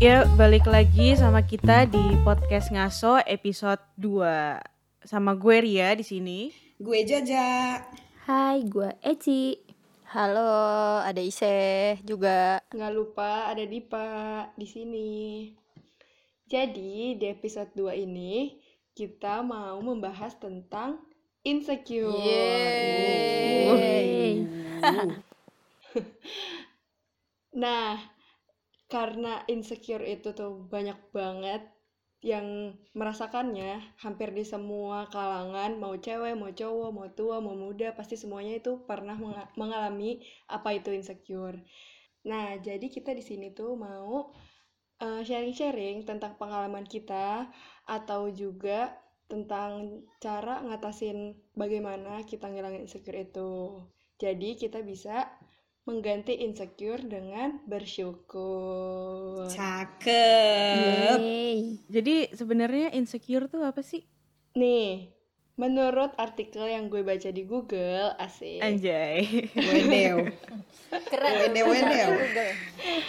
Ya, balik lagi sama kita di podcast Ngaso episode 2. Sama gue Ria di sini. Gue Jaja. Hai, gue Eci. Halo, ada Ise juga. Nggak lupa ada Dipa di sini. Jadi, di episode 2 ini kita mau membahas tentang insecure. Yeay. Nah, karena insecure itu tuh banyak banget yang merasakannya hampir di semua kalangan, mau cewek, mau cowok, mau tua, mau muda, pasti semuanya itu pernah menga- mengalami apa itu insecure. Nah, jadi kita di sini tuh mau eh, sharing-sharing tentang pengalaman kita atau juga tentang cara ngatasin bagaimana kita ngilangin insecure itu. Jadi kita bisa mengganti insecure dengan bersyukur. Cakep. Yeay. Jadi sebenarnya insecure tuh apa sih? Nih, menurut artikel yang gue baca di Google, asik. Anjay. Wedew. Keren. Wedew, wedew.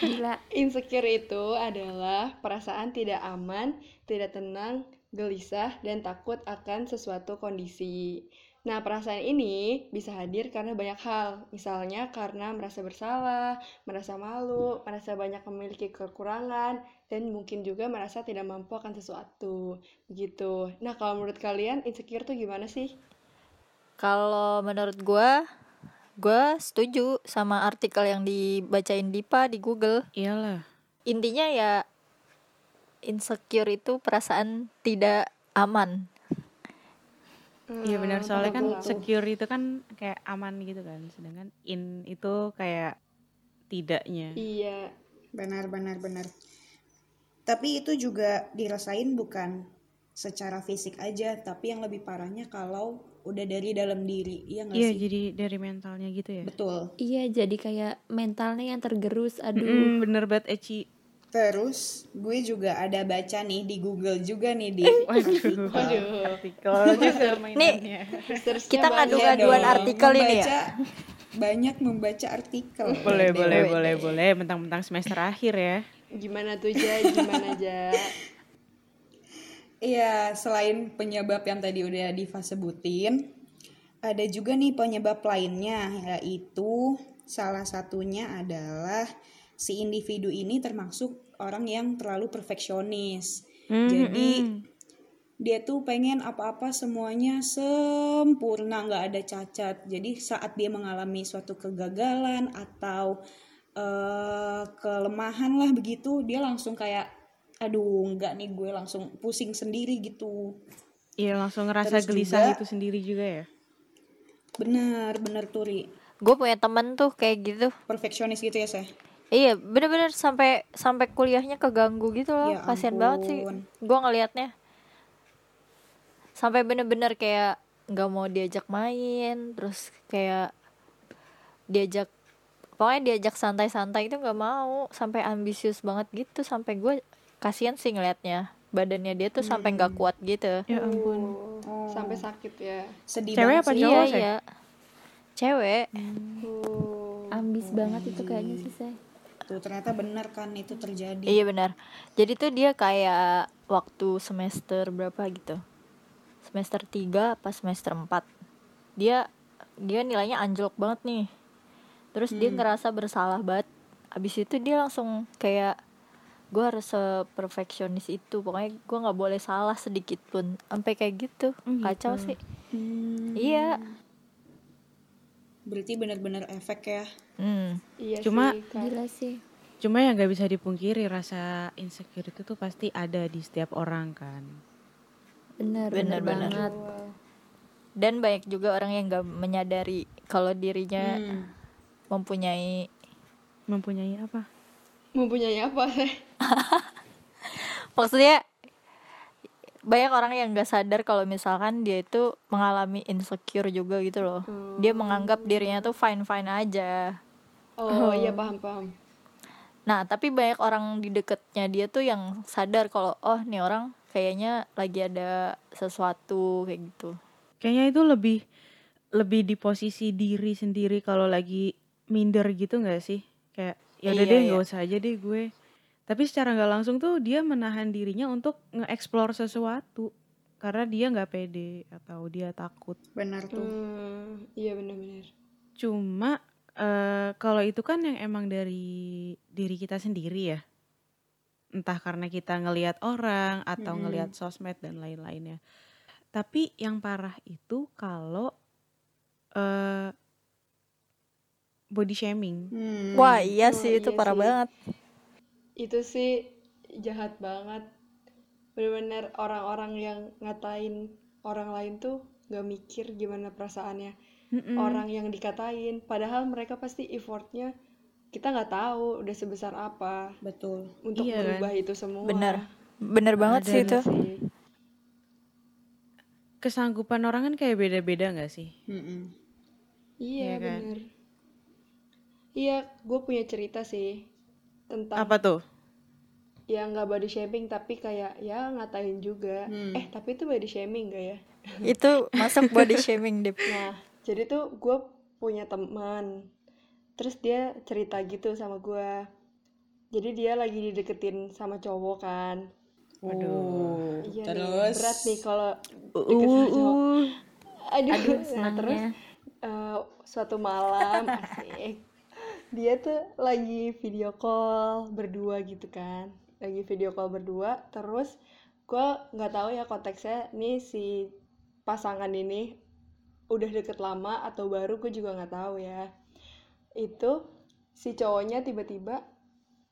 Gila. Insecure itu adalah perasaan tidak aman, tidak tenang, gelisah, dan takut akan sesuatu kondisi. Nah, perasaan ini bisa hadir karena banyak hal. Misalnya karena merasa bersalah, merasa malu, merasa banyak memiliki kekurangan, dan mungkin juga merasa tidak mampu akan sesuatu. Begitu. Nah, kalau menurut kalian, insecure tuh gimana sih? Kalau menurut gua, gua setuju sama artikel yang dibacain Dipa di Google. Iyalah. Intinya ya insecure itu perasaan tidak aman. Iya benar Hmm, soalnya kan betul. secure itu kan kayak aman gitu kan. Sedangkan in itu kayak tidaknya. Iya, Benar, benar, benar. Tapi itu juga dirasain bukan secara fisik aja, tapi yang lebih parahnya kalau udah dari dalam diri, iya nggak Iya, sih? jadi dari mentalnya gitu ya. Betul. Iya, jadi kayak mentalnya yang tergerus. Aduh. Mm, bener banget Eci. Terus gue juga ada baca nih di Google juga nih di Waduh. Waduh. Artikel juga mainannya. Research-nya Kita ngadu-ngaduan dong, artikel ini ya. Banyak membaca artikel. boleh, boleh, boleh, boleh. Mentang-mentang semester akhir ya. Gimana tuh, Ja? Gimana, Ja? Iya, selain penyebab yang tadi udah Diva sebutin, ada juga nih penyebab lainnya, yaitu salah satunya adalah si individu ini termasuk orang yang terlalu perfeksionis. Hmm, Jadi hmm. dia tuh pengen apa-apa semuanya sempurna, nggak ada cacat. Jadi saat dia mengalami suatu kegagalan atau eh, kelemahan lah begitu, dia langsung kayak, aduh nggak nih gue langsung pusing sendiri gitu. Iya langsung ngerasa Terus gelisah juga- itu sendiri juga ya. Bener, bener Turi. Gue punya temen tuh kayak gitu. Perfeksionis gitu ya, saya. Iya, bener-bener sampai sampai kuliahnya keganggu gitu loh. Ya Kasian banget sih. Gua ngelihatnya. Sampai bener-bener kayak nggak mau diajak main, terus kayak diajak pokoknya diajak santai-santai itu nggak mau, sampai ambisius banget gitu, sampai gue kasihan sih ngelihatnya. Badannya dia tuh sampai nggak kuat gitu. Ya ampun. Oh, Sampai sakit ya. Sedih Cewek apa sih. cowok, iya, iya. Cewek. Oh. Ambis banget itu kayaknya sih, saya. Tuh ternyata bener kan itu terjadi. Iya benar. Jadi tuh dia kayak waktu semester berapa gitu. Semester 3 apa semester 4. Dia dia nilainya anjlok banget nih. Terus dia ngerasa bersalah banget. Abis itu dia langsung kayak gue harus perfeksionis itu pokoknya gue nggak boleh salah sedikit pun sampai kayak gitu gitu. kacau sih Hmm, iya berarti bener-bener efek ya. hmm. Iya Cuma- sih. Gila sih. Cuma yang gak bisa dipungkiri rasa insecure itu tuh pasti ada di setiap orang kan. Bener, Bener, bener, bener. banget. dan banyak juga orang yang nggak menyadari kalau dirinya Hmm. mempunyai Mempunyai apa? Mempunyai apa? maksudnya banyak orang yang nggak sadar kalau misalkan dia itu mengalami insecure juga gitu loh dia menganggap dirinya tuh fine fine aja Oh, iya paham paham. nah tapi banyak orang di deketnya dia tuh yang sadar kalau oh nih orang kayaknya lagi ada sesuatu kayak gitu Kayaknya itu lebih lebih di posisi diri sendiri kalau lagi minder gitu nggak sih? Kayak ya udah Iya, deh iya. nggak usah aja deh gue. Tapi secara nggak langsung tuh dia menahan dirinya untuk nge-explore sesuatu karena dia nggak pede atau dia takut. benar tuh Hmm, iya benar-benar. Cuma eh, kalau itu kan yang emang dari diri kita sendiri ya. Entah karena kita ngelihat orang atau Mm-mm. ngelihat sosmed dan lain-lainnya. Tapi yang parah itu kalau eh body shaming. Hmm. Wah iya Oh, sih itu iya parah sih. banget. Itu sih jahat banget. Bener-bener orang-orang yang ngatain orang lain tuh gak mikir gimana perasaannya Mm-mm. orang yang dikatain. Padahal mereka pasti effortnya kita nggak tahu udah sebesar apa betul untuk Iya kan? merubah itu semua. Bener. Bener banget Ada sih itu. Sih. Kesanggupan orang kan kayak beda-beda nggak sih? Mm-mm. Iya Iya kan? bener. Iya, gue punya cerita sih tentang Apa tuh? ya nggak body shaming tapi kayak ya ngatain juga. Hmm. Eh tapi itu body shaming gak ya? Itu masuk body shaming dip. Nah, jadi tuh gue punya teman, terus dia cerita gitu sama gue. Jadi dia lagi dideketin sama cowok kan. oh Iya nih, terus berat nih kalau Uh, deket sama cowok. uh. Aduh, Aduh, nah, terus eh, suatu malam asik. Dia tuh lagi video call berdua gitu kan. Lagi video call berdua, terus gua nggak tahu ya konteksnya nih si pasangan ini udah deket lama atau baru gue juga nggak tahu ya. Itu si cowoknya tiba-tiba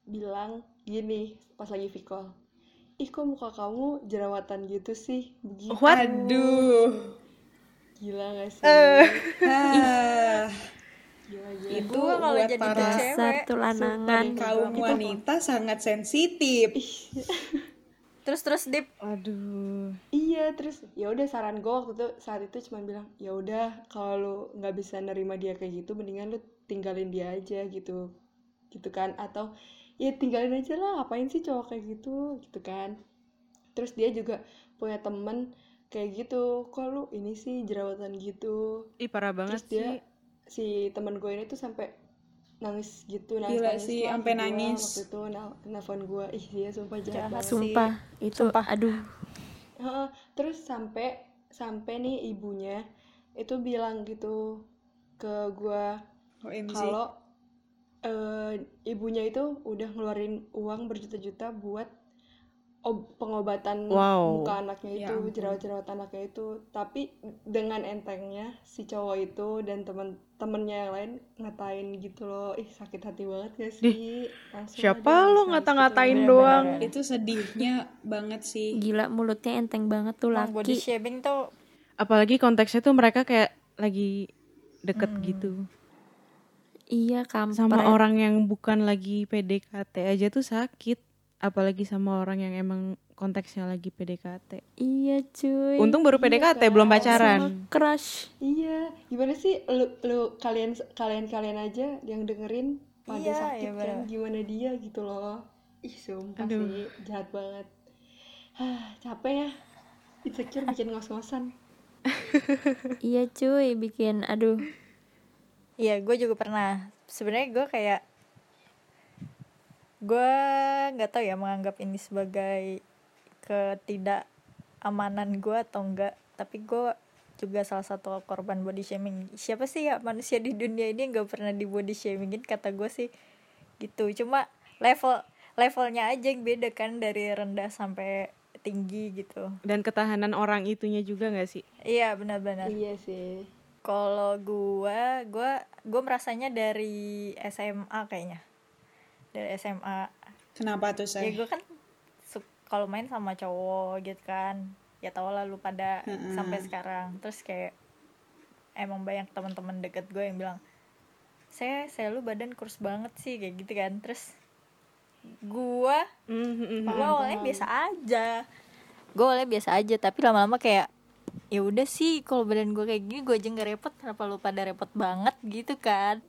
bilang gini pas lagi video call. Ih kok muka kamu jerawatan gitu sih? Begitu. What? aduh Gila gak sih? Gila. itu kalau buat jadi para Dasar cewek, tuh lanangan. kaum wanita sangat sensitif Terus terus dip. Aduh. Iya, terus ya udah saran gue waktu itu saat itu cuma bilang, ya udah kalau lu nggak bisa nerima dia kayak gitu, mendingan lu tinggalin dia aja gitu, gitu kan? Atau ya tinggalin aja lah, ngapain sih cowok kayak gitu, gitu kan? Terus dia juga punya temen kayak gitu, kok lu ini sih jerawatan gitu. Ih parah banget Terus dia sih. Si temen gue ini tuh sampai nangis gitu, nangis Gila nangis sih, sampai gua nangis. Waktu itu nel- nelfon gue, ih dia sumpah jahat Jahat banget. Sumpah, itu aduh. Heeh, terus sampai sampai nih ibunya itu bilang gitu ke gua OMG kalau eh, ibunya itu udah ngeluarin uang berjuta-juta buat ob- pengobatan Wow. muka anaknya Ya itu ampun. jerawat-jerawat anaknya itu tapi dengan entengnya si cowok itu dan temen-temennya yang lain ngatain gitu loh ih sakit hati banget gak sih Langsung Siapa lo ngata-ngatain gitu. doang? itu sedihnya banget sih Gila mulutnya enteng banget tuh Emang body laki. shaming tuh Apalagi konteksnya tuh mereka kayak lagi deket gitu. Iya kampret. Sama orang yang bukan lagi PDKT aja tuh sakit. Apalagi sama orang yang emang konteksnya lagi PDKT. Iya cuy. Untung baru PDKT belum pacaran. Sama crush. Iya, gimana sih lu, lu kalian kalian kalian aja yang dengerin pada Iya, sakit iya kan gimana dia gitu loh. Ih, sumpah Aduh. sih jahat banget. Hah, capek ya. Insecure bikin ngos-ngosan. Iya cuy, bikin aduh. Iya, gue juga pernah. Sebenarnya gue kayak gue nggak tahu ya menganggap ini sebagai ketidakamanan gue atau enggak. Tapi gue juga salah satu korban body shaming. Siapa sih ya manusia di dunia ini yang nggak pernah di body shamingin? Kata gue sih gitu. Cuma level levelnya aja yang beda kan dari rendah sampai tinggi gitu. Dan ketahanan orang itunya juga gak sih? Iya benar-benar. Iya sih. Kalau gua, gua gua merasanya dari SMA kayaknya. Dari SMA. kenapa tuh Ya saya gua kan su- kalau main sama cowok gitu kan. Ya tau lah lu pada Mm-mm. sampai sekarang. Terus kayak emang banyak teman-teman deket gue yang bilang, "Saya, saya lu badan kurus banget sih." kayak gitu kan. Terus gua Mhm. gue awalnya biasa aja gue awalnya biasa aja tapi lama-lama kayak ya udah sih kalau badan gue kayak gini gue aja nggak repot kenapa lu pada repot banget gitu kan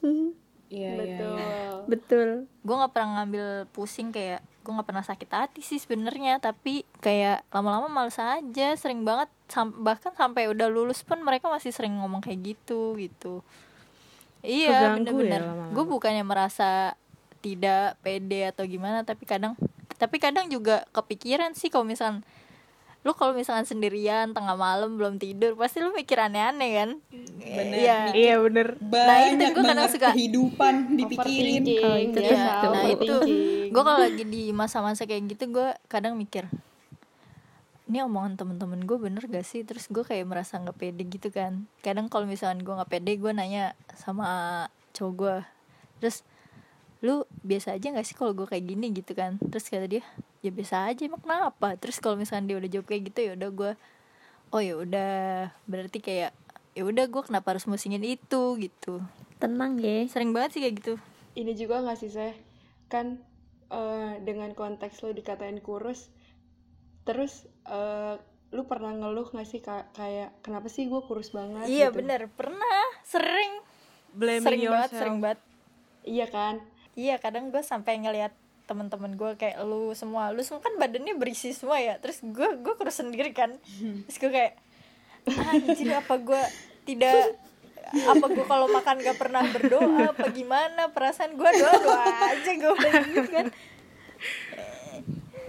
iya iya Betul. iya. Betul. gue nggak pernah ngambil pusing kayak gue nggak pernah sakit hati sih sebenarnya tapi kayak lama-lama males aja sering banget sam- bahkan sampai udah lulus pun mereka masih sering ngomong kayak gitu gitu iya ya bener-bener lama-lama. gue bukannya merasa tidak pede atau gimana tapi kadang tapi kadang juga kepikiran sih kalau misalkan lu kalau misalkan sendirian tengah malam belum tidur pasti lu mikir aneh-aneh kan? Bener, Iya. Iya bener. banyak gua kadang banget suka- kehidupan dipikirin. Oh, itu ya. Nah, itu. Gue kalau lagi di masa-masa kayak gitu gue kadang mikir ini omongan temen-temen gue bener gak sih? Terus gue kayak merasa nggak pede gitu kan. Kadang kalau misalkan gue nggak pede gue nanya sama cowok gue terus lu biasa aja gak sih kalau gue kayak gini? Gitu kan. Terus kata dia ya biasa aja emang kenapa? Terus kalau misalkan dia udah jawab kayak gitu ya udah gue oh ya udah berarti kayak ya udah gue kenapa harus musingin itu? Gitu. Tenang ya. Sering banget sih kayak gitu. Ini juga nggak sih saya kan eh, dengan konteks lu dikatain kurus terus eh, lu pernah ngeluh nggak sih ka- kayak kenapa sih gue kurus banget? Iya gitu? bener. Pernah. Sering. Blaming sering banget yourself. sering banget. Iya kan iya kadang gue sampai ngelihat teman-teman gue kayak lu semua. Lu semua kan badannya berisi semua ya. Terus gue gue kurus sendiri kan. Terus gue kayak anjir apa gue tidak apa gue kalau makan gak pernah berdoa apa gimana? Perasaan gue doa doa aja gue udah gitu kan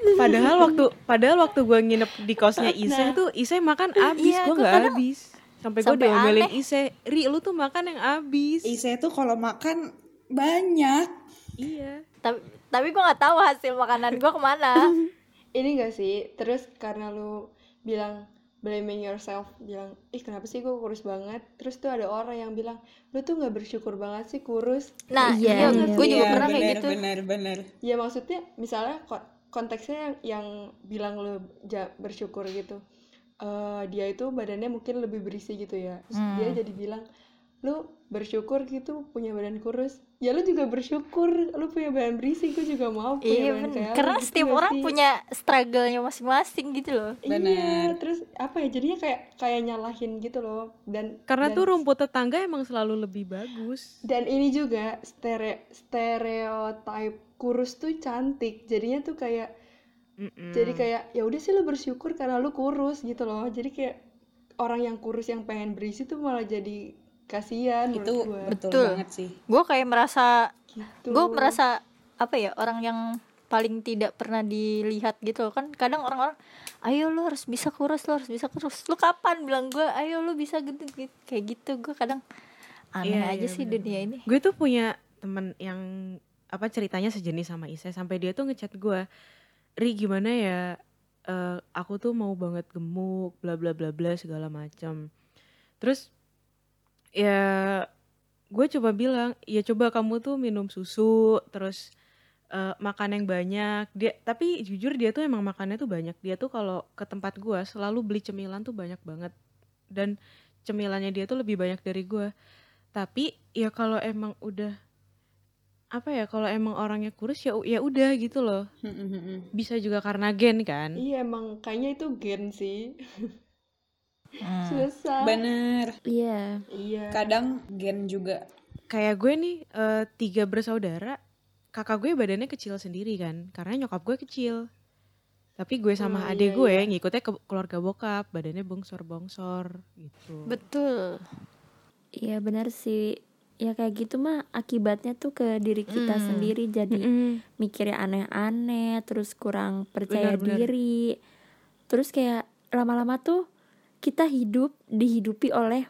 Padahal waktu padahal waktu gue nginep di kosnya Ise tuh Ise makan abis, Iya, gue gua nggak habis. Sampai gue diomelin. Ise, Ri lu tuh makan yang abis. Ise tuh kalau makan banyak Iya. tapi tapi gue nggak tahu hasil makanan gue ke mana. Ini gak sih? Terus karena lu bilang blaming yourself bilang ih kenapa sih gue kurus banget? Terus tuh ada orang yang bilang lu tuh nggak bersyukur banget sih kurus. Nah Iya, iya, iya. gue juga Iya, pernah kayak bener, gitu. bener bener. Ya maksudnya misalnya ko- konteksnya yang, yang bilang lu ja- bersyukur gitu Eh dia itu badannya mungkin lebih berisi gitu ya. Terus Hmm. dia jadi bilang lu bersyukur gitu punya badan kurus ya lu juga bersyukur lu punya badan berisi gue juga mau punya iya badan kayak karena gitu setiap orang sih? punya struggle-nya masing-masing gitu loh Iya, Bener. terus apa ya jadinya kayak kayak nyalahin gitu loh dan Karena dan- tuh rumput tetangga emang selalu lebih bagus. dan ini juga stere stereotype kurus tuh cantik jadinya tuh kayak Mm-mm. jadi kayak ya udah sih lu bersyukur karena lu kurus gitu loh jadi kayak orang yang kurus yang pengen berisi tuh malah jadi kasihan itu gua. betul, Betul. banget sih gue kayak merasa gitu gue merasa apa ya orang yang paling tidak pernah dilihat gitu loh. kan kadang orang-orang ayo lu harus bisa kurus lu harus bisa kurus lu kapan bilang gue ayo lu bisa gitu, gitu. kayak gitu gue kadang aneh Iya, aja iya, sih bener. dunia ini Gue tuh punya temen yang apa ceritanya sejenis sama Ise sampai dia tuh ngechat gue, Ri gimana ya? eh, aku tuh mau banget gemuk, bla bla bla bla segala macam. Terus ya gue coba bilang, ya coba kamu tuh minum susu, terus eh, makan yang banyak. Dia tapi jujur dia tuh emang makannya tuh banyak. Dia tuh kalau ke tempat gue selalu beli cemilan tuh banyak banget. Dan cemilannya dia tuh lebih banyak dari gue tapi ya kalau emang udah apa ya kalau emang orangnya kurus ya ya udah gitu loh bisa juga karena gen kan iya emang kayaknya itu gen sih Hmm. susah. Bener. Iya. Iya. Kadang gen juga. Kayak gue nih eh, tiga bersaudara kakak gue badannya kecil sendiri kan karena nyokap gue kecil. Tapi gue sama Oh, adik iya, gue iya. ngikutnya ke keluarga bokap badannya bongsor bongsor gitu. Betul. Iya benar sih. Ya kayak gitu mah akibatnya tuh ke diri kita Hmm. sendiri. Jadi Mm-mm. mikirnya aneh-aneh terus kurang percaya Benar, benar. diri. Terus kayak lama-lama tuh kita hidup dihidupi oleh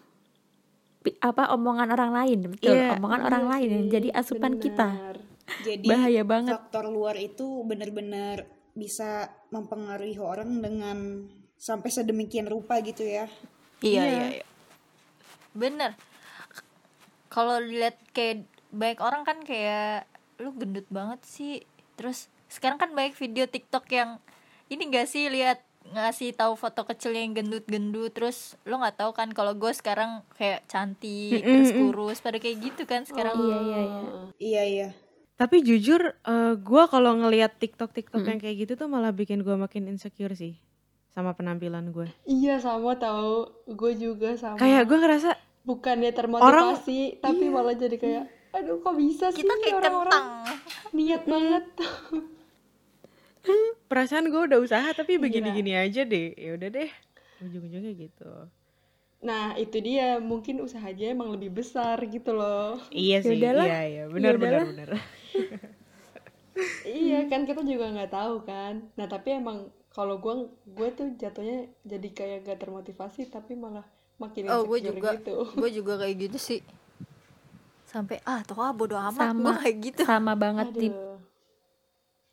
apa omongan orang lain betul Iya, omongan orang lain yang jadi asupan kita benar. jadi bahaya banget faktor luar itu bener-bener bisa mempengaruhi orang dengan sampai sedemikian rupa gitu ya iya Iya. iya, iya. bener kalau dilihat kayak banyak orang kan kayak lu gendut banget sih terus sekarang kan banyak video TikTok yang ini gak sih lihat ngasih tahu foto kecilnya yang gendut-gendut terus lu nggak tahu kan kalau gue sekarang kayak cantik Mm-mm, terus mm-mm. kurus pada kayak gitu kan sekarang. iya iya iya. Iya iya. Tapi jujur eh, gue kalau ngelihat tiktok tiktok Mm-mm. yang kayak gitu tuh malah bikin gue makin insecure sih sama penampilan gue iya sama tahu gue juga sama. Kayak gue ngerasa bukannya termotivasi tapi Iya. malah jadi kayak aduh kok bisa sih kita kayak orang-orang? kentang. Niat banget perasaan gue udah usaha tapi Gila. begini-gini aja deh. Ya udah deh ujung-ujungnya gitu. Nah itu dia. Mungkin usahanya emang lebih besar gitu loh. Iya sih Yaudahlah. iya iya. Benar benar Yaudahlah. benar. Iya kan kita juga nggak tahu kan. Nah tapi emang kalau gue gue tuh jatuhnya jadi kayak gak termotivasi tapi malah makin oh gue juga. gitu. Gue juga kayak gitu sih. Sampai ah toh ah bodo amat. Sama. gue kayak gitu. Sama banget di aduh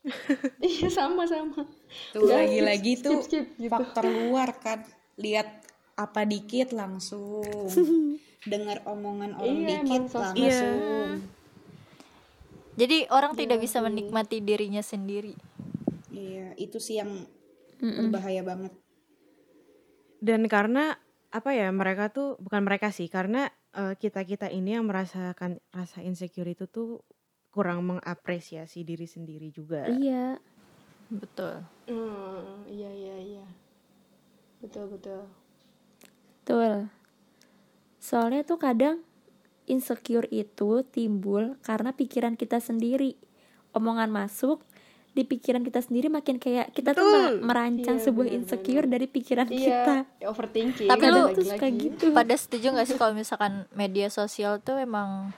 iya sama sama Tuh lagi-lagi skip, tuh skip, skip, gitu. faktor luar kan. Lihat apa dikit langsung. Dengar omongan orang Iya, dikit langsung. jadi orang tidak Iya bisa sih. menikmati dirinya sendiri Iya, itu sih yang berbahaya banget. Dan karena apa ya mereka tuh bukan mereka sih karena kita kita ini yang merasakan rasa insecure itu tuh kurang mengapresiasi diri sendiri juga. iya betul Hmm, iya iya iya betul betul betul soalnya tuh kadang insecure itu timbul karena pikiran kita sendiri omongan masuk di pikiran kita sendiri makin kayak kita tuh Betul. merancang Iya, sebuah benar-benar. insecure dari pikiran kita iya overthinking Tapi lu- tuh suka lagi-lagi. gitu pada setuju gak sih kalau misalkan media sosial tuh emang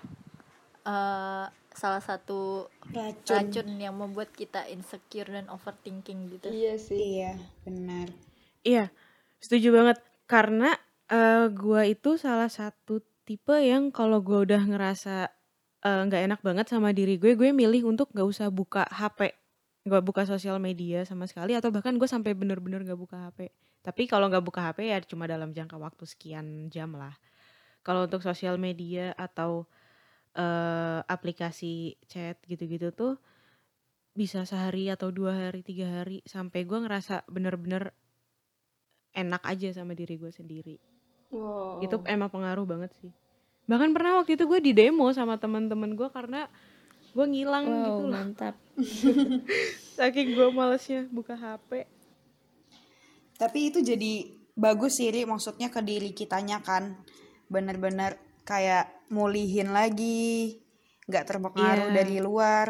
eh, salah satu Racun. racun yang membuat kita insecure dan overthinking gitu iya sih Iya, benar. Iya, setuju banget. Karena eh, gua itu salah satu tipe yang kalau gua udah ngerasa eh, nggak enak banget sama diri gue, gue milih untuk nggak usah buka HP, nggak buka sosial media sama sekali, atau bahkan gue sampai bener-bener nggak buka HP. Tapi kalau nggak buka HP ya cuma dalam jangka waktu sekian jam lah. Kalau untuk sosial media atau eh, aplikasi chat gitu-gitu tuh bisa sehari atau dua hari tiga hari sampai gua ngerasa bener-bener enak aja sama diri gue sendiri. Wow. Itu emang pengaruh banget sih. Bahkan pernah waktu itu gue di demo sama teman-teman gue karena gue ngilang wow gitu loh. mantap. Saking gue malesnya buka hp Tapi itu jadi bagus sih, Ri. maksudnya ke diri kitanya kan. Bener-bener kayak mulihin lagi, nggak terpengaruh Iya. dari luar.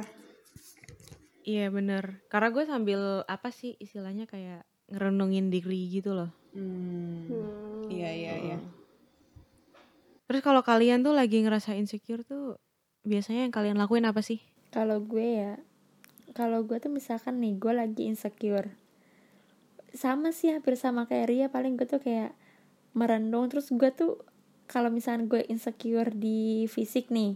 iya bener karena gue sambil apa sih istilahnya kayak ngerenungin diri gitu loh Hmm. Hmm. Iya, iya, iya. terus kalau kalian tuh lagi ngerasa insecure tuh biasanya yang kalian lakuin apa sih kalau gue ya kalau gue tuh misalkan nih gue lagi insecure sama sih hampir sama kayak Ria paling gue tuh kayak merenung terus gue tuh kalau misalkan gue insecure di fisik nih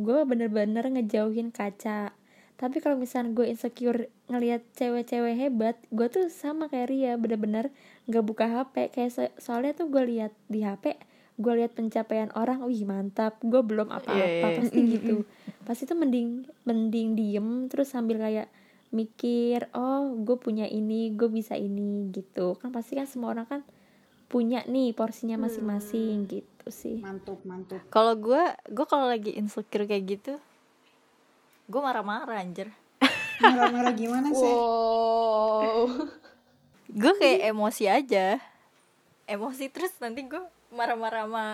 gue bener-bener ngejauhin kaca. Tapi kalau misalkan gue insecure ngelihat cewek-cewek hebat gue tuh sama kayak Ria bener-bener nggak buka HP kayak so- soalnya tuh gue lihat di HP gue lihat pencapaian orang wih mantap. Gue belum apa-apa Iya, iya, iya. pasti gitu. pasti tuh mending mending diem terus sambil kayak mikir oh gue punya ini gue bisa ini gitu. Kan pasti kan semua orang kan punya nih porsinya masing-masing gitu sih. Mantuk, mantuk. kalau gue gue kalau lagi insecure kayak gitu gue marah-marah anjir. Marah-marah gimana sih? wow. Gue kayak emosi aja. Emosi terus nanti gue marah-marah sama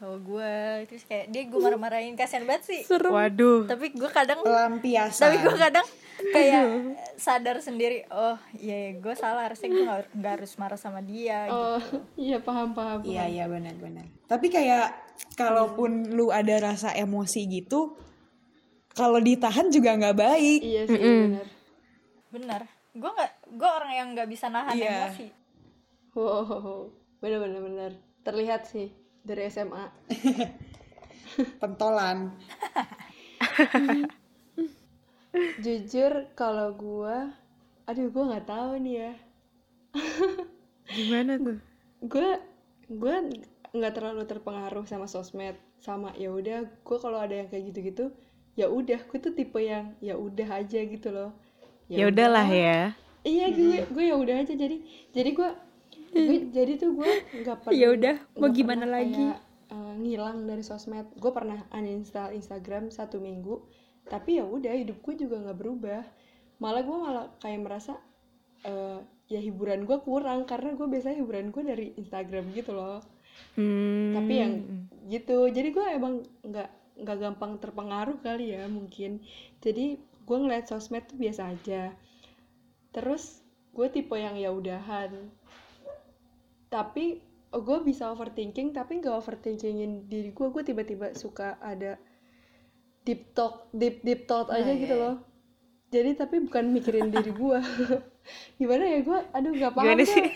cowok gue terus kayak dia gue marah-marahin. Kasihan banget sih. Serem. Waduh. Tapi gue kadang Pelampiasan. tapi gue kadang kayak sadar sendiri oh iya gue salah harusnya gue nggak harus marah sama dia gitu. oh iya paham paham Iya, iya benar-benar. Tapi kayak kalaupun lu ada rasa emosi gitu, kalau ditahan juga nggak baik. iya sih benar bener gue nggak gue orang yang nggak bisa nahan Iya. emosi wow benar benar benar terlihat sih dari SMA Pentolan. jujur kalau gua aduh gua nggak tahu nih ya. Gimana tuh? Gue gue nggak terlalu terpengaruh sama sosmed sama ya udah gue kalau ada yang kayak gitu-gitu ya udah gue tuh tipe yang ya udah aja gitu loh. Ya udahlah udah. ya. Iya gue gue ya udah aja. Jadi jadi gue gue jadi tuh gue nggak pernah Ya udah, mau gimana lagi? kayak, eh, ngilang dari sosmed. Gue pernah uninstall Instagram satu minggu tapi ya udah hidup gue juga nggak berubah. Malah gue malah kayak merasa eh, ya hiburan gue kurang karena gue biasanya hiburan gue dari Instagram gitu loh. Hmm. tapi yang gitu jadi gue emang nggak nggak gampang terpengaruh kali ya mungkin. Jadi gue ngeliat sosmed tuh biasa aja. Terus gue tipe yang ya udahan. Tapi gue bisa overthinking tapi nggak overthinkingin diri gue gue tiba-tiba suka ada deep talk deep deep thought aja iya, gitu iya. loh jadi tapi bukan mikirin diri gue gimana ya gue aduh gak paham Gimana sih?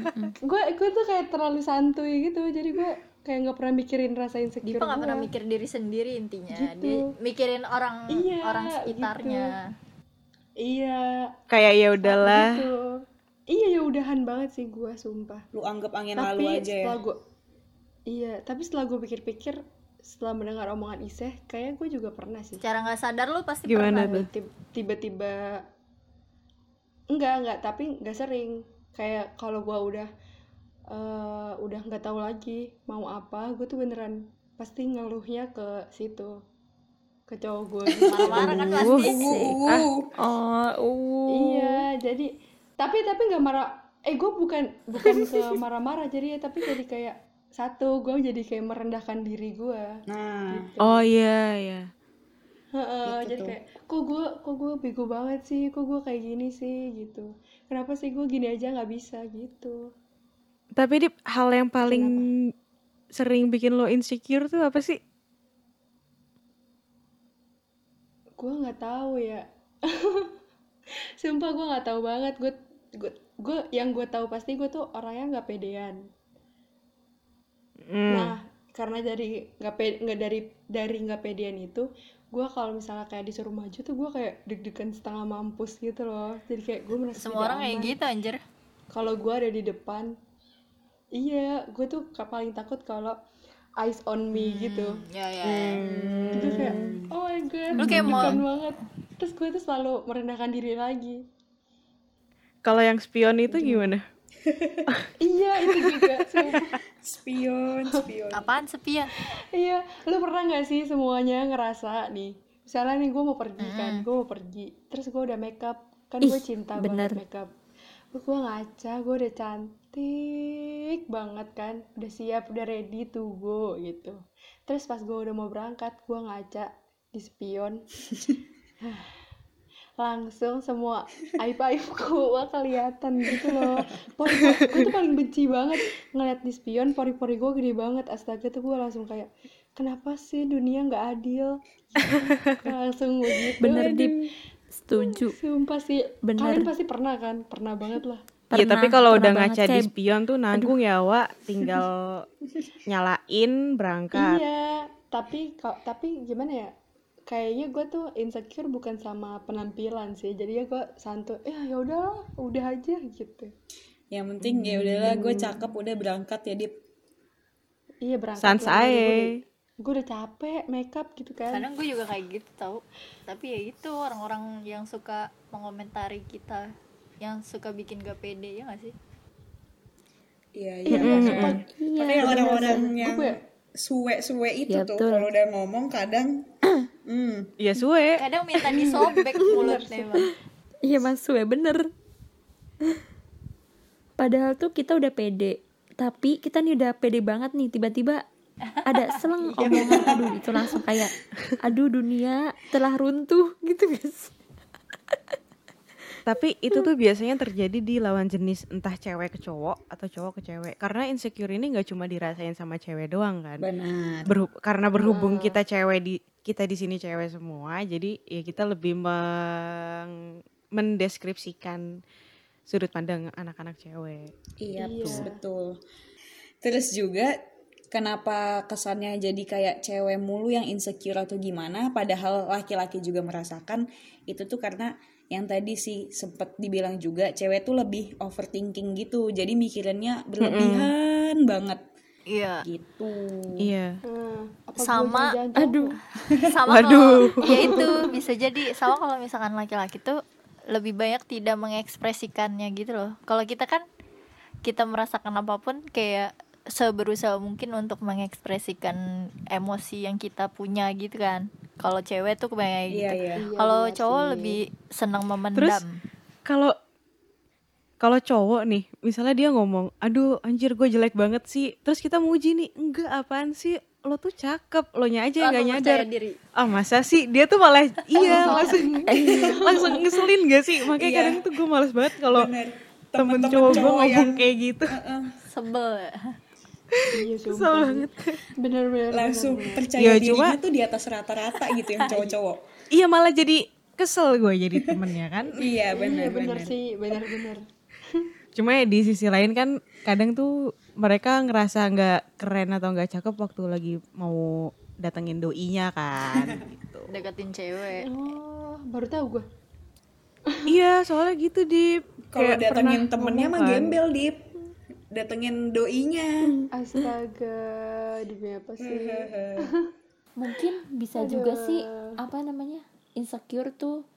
gue gue tuh kayak terlalu santuy gitu jadi gue kayak nggak pernah mikirin rasa insecure Dipa nggak gua. pernah mikir diri sendiri intinya Gitu. dia mikirin orang Iya, orang sekitarnya iya Kayak ya udahlah. gitu iya ya udahan banget sih gue sumpah Lu anggap angin tapi lalu aja ya. setelah gue iya tapi setelah gue pikir-pikir setelah mendengar omongan Iseh kayak gue juga pernah sih. Secara nggak sadar lu pasti Gimana pernah tuh? Tib- tiba-tiba enggak enggak tapi enggak sering. Kayak kalau gua udah eh, udah nggak tahu lagi mau apa gue tuh beneran pasti ngeluhnya ke situ. Ke cowok gue marah-marah kan pasti. Uh, oh uh. Iya jadi tapi tapi nggak marah. Eh gue bukan bukan ke marah-marah jadi tapi jadi kayak satu gue jadi kayak merendahkan diri gue Nah, Oh iya iya. Heeh, Gitu jadi tuh. kayak kok gue kok gue bego banget sih? Kok gue kayak gini sih? Gitu. Kenapa sih gue gini aja nggak bisa? Gitu. Tapi Dip, hal yang paling sering bikin lo insecure tuh apa sih? gue nggak tahu ya. Sumpah gue nggak tahu banget. Gue gue gue yang gue tahu pasti gue tuh orangnya nggak pedean Hmm. nah karena dari nggak nggak dari dari nggak pedean itu gue kalau misalnya kayak disuruh maju tuh gue kayak deg-degan setengah mampus gitu loh jadi kayak gue merasa semua orang kayak gitu anjir kalau gue ada di depan iya gue tuh paling takut kalau eyes on me gitu ya ya ya. itu kayak oh my god Lu kayak mau- banget terus gue tuh selalu merendahkan diri lagi Kalau yang spion itu gimana? iya itu juga. Spion, spion. apaan sepian? Iya lu pernah nggak sih semuanya ngerasa nih misalnya nih gue mau pergi kan gue mau pergi terus gue udah makeup kan gue cinta bener. banget makeup. Terus gue ngaca gue udah cantik banget kan udah siap udah ready to go gitu. Terus pas gue udah mau berangkat gue ngaca di spion langsung semua aib aibku gue kelihatan gitu loh. Pori gue tuh paling benci banget ngeliat di spion pori pori gue gede banget. Astaga tuh gue langsung kayak kenapa sih dunia nggak adil? Gua langsung begitu. Bener dip. Setuju. Sumpah sih. Bener. kalian pasti pernah kan? Pernah banget lah. Iya tapi kalau udah ngaca di kayak- spion tuh nanggung ya Wak, tinggal nyalain berangkat. iya tapi kok tapi gimana ya kayaknya gue tuh insecure bukan sama penampilan sih. Jadi ya gue santuy ya ya udahlah udah aja gitu. Yang penting ya udahlah gue cakep udah berangkat ya Dip. iya berangkat Sans lah, ae. gue udah- capek makeup gitu kan. Kadang gue juga kayak gitu tau. Tapi ya itu orang-orang yang suka mengomentari kita yang suka bikin gak pede ya gak sih? Iya, iya. iya Makanya- sumpah. Iya Makanya orang-orang yang Gue- suwe-suwe itu Iya, tuh kalau udah ngomong kadang hmm, Iya suwe. kadang minta disobek mulutnya bang. Iya mas Sue bener. Padahal tuh kita udah pede. Tapi kita nih udah pede banget nih. Tiba-tiba ada selang omongan. Aduh itu langsung kayak Aduh dunia telah runtuh gitu guys Tapi itu tuh biasanya terjadi di lawan jenis entah cewek ke cowok atau cowok ke cewek. Karena insecure ini nggak cuma dirasain sama cewek doang kan. benar. Berhub- karena berhubung kita cewek di kita di sini cewek semua, jadi ya kita lebih meng- mendeskripsikan sudut pandang anak-anak cewek. Iya, Iya. betul. Terus juga kenapa kesannya jadi kayak cewek mulu yang insecure atau gimana padahal laki-laki juga merasakan itu tuh karena yang tadi sih sempet dibilang juga cewek tuh lebih overthinking gitu. Jadi mikirinnya berlebihan banget iya gitu. Iya. Hmm, Sama-? Aduh sama Waduh. kalau ya itu bisa jadi sama kalau misalkan laki-laki tuh lebih banyak tidak mengekspresikannya gitu loh kalau kita kan kita merasakan apa pun kayak seberusaha mungkin untuk mengekspresikan emosi yang kita punya gitu kan kalau cewek tuh kebanyakan Iya, gitu iya. Iya, kalau benar cowok sih. lebih senang Terus memendam kalau kalau cowok nih, misalnya dia ngomong, aduh anjir gue jelek banget sih. Terus kita muji nih, enggak apaan sih, lo tuh cakep, lo nya aja yang gak Langsung nyadar. diri Ah masa sih, dia tuh malah iya langsung langsung ngeselin gak sih? Makanya Iya. kadang tuh gue males banget kalau Bener. temen cowok gue ngomong yang- kayak gitu. sebel iya Kesel sumpah banget. bener-bener Langsung bener-bener. percaya Ya, dirinya cuma- tuh di atas rata-rata gitu yang cowok-cowok. Iya malah jadi kesel gue jadi temennya kan iya Iya benar bener benar sih, bener-bener. Cuma ya di sisi lain kan kadang tuh mereka ngerasa nggak keren atau nggak cakep waktu lagi mau datengin doinya kan gitu. Deketin cewek. Oh, baru tahu gue. iya soalnya gitu di kalau datengin kan. temennya mah gembel dip. Datengin doinya. Astaga, demi apa sih? mungkin bisa juga sih apa namanya insecure tuh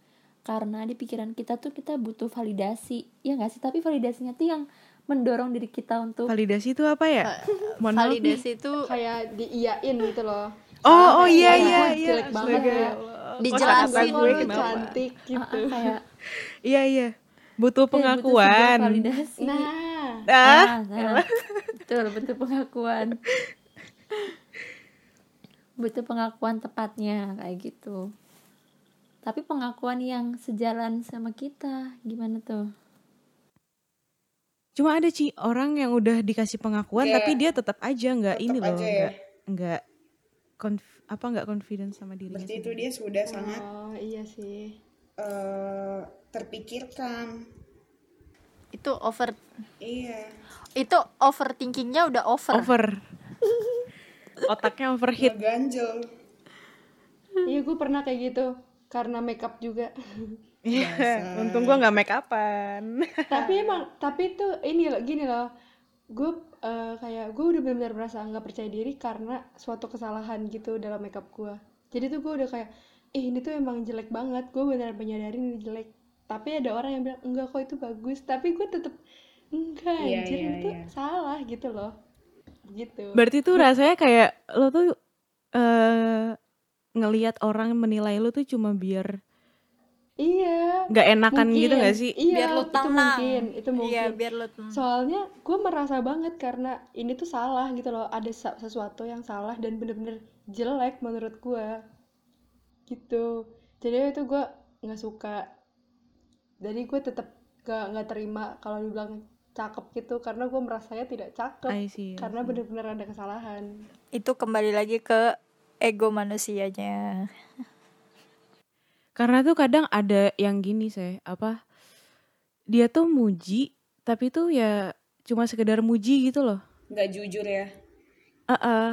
karena di pikiran kita tuh kita butuh validasi. Ya nggak sih? Tapi validasinya tuh yang mendorong diri kita untuk validasi itu apa ya? Mohon validasi itu Kayak diiyain gitu loh. oh oh iya "Wah, iya iya. jelek banget Astaga, ya. ya Allah. Dijelasin Gue cantik Ah, gitu. ah, kayak iya iya. Butuh butuh sebuah pengakuan. validasi. Nah, ah? Ah, nah, betul betul pengakuan. Butuh pengakuan tepatnya kayak gitu tapi pengakuan yang sejalan sama kita gimana tuh? Cuma ada Ci orang yang udah dikasih pengakuan Kayak tapi dia tetap aja nggak tetap ini loh aja. ya. nggak nggak konf- apa nggak confidence sama dirinya berarti itu dia sudah sangat oh iya sih. eh, terpikirkan. Itu over iya. itu overthinkingnya udah over, over. Otaknya overheat. Ganjel. Iya, gue pernah kayak gitu. Karena makeup juga. Iya, untung gua nggak make upan tapi emang, tapi tuh ini loh, gini loh. Gue eh, kayak, gue udah benar-benar merasa nggak percaya diri karena suatu kesalahan gitu dalam makeup gue. Jadi tuh gue udah kayak, eh ini tuh emang jelek banget. Gue benar menyadari ini jelek. Tapi ada orang yang bilang, enggak kok itu bagus. Tapi gue tetep, enggak Iya, anjir iya, itu iya. salah gitu loh. Gitu. berarti tuh rasanya kayak lo tuh eh ngelihat orang menilai lo tuh cuma biar Iya. nggak enakan gitu Mungkin. nggak sih Iya, biar lu itu tenang mungkin, itu mungkin. iya biar lu tenang Soalnya gue merasa banget karena ini tuh salah gitu loh, ada sesuatu yang salah dan bener-bener jelek menurut gue, gitu. Jadi itu gue nggak suka. Jadi gue tetap gak nggak terima kalau dibilang cakep gitu karena gue merasanya tidak cakep I see, I karena bener-bener ada kesalahan. itu kembali lagi ke ego manusianya karena tuh kadang ada yang gini sih apa dia tuh muji tapi tuh ya cuma sekedar muji gitu loh nggak jujur ya ah ah.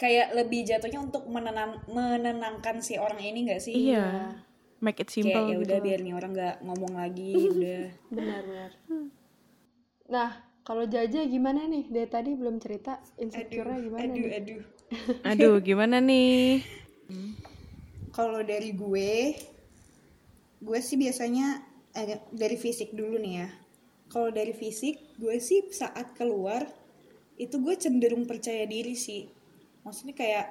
kayak lebih jatuhnya untuk menenang menenangkan si orang ini nggak sih iya make it kayak simple ya gitu udah loh. biar nih orang nggak ngomong lagi udah Benar-benar. Nah, kalau Jaja gimana nih? Dari tadi belum cerita insecure-nya gimana aduh nih? aduh aduh gimana nih? Kalau dari gue gue sih biasanya eh, dari fisik dulu nih ya. Kalau dari fisik gue sih saat keluar itu gue cenderung percaya diri sih. Maksudnya kayak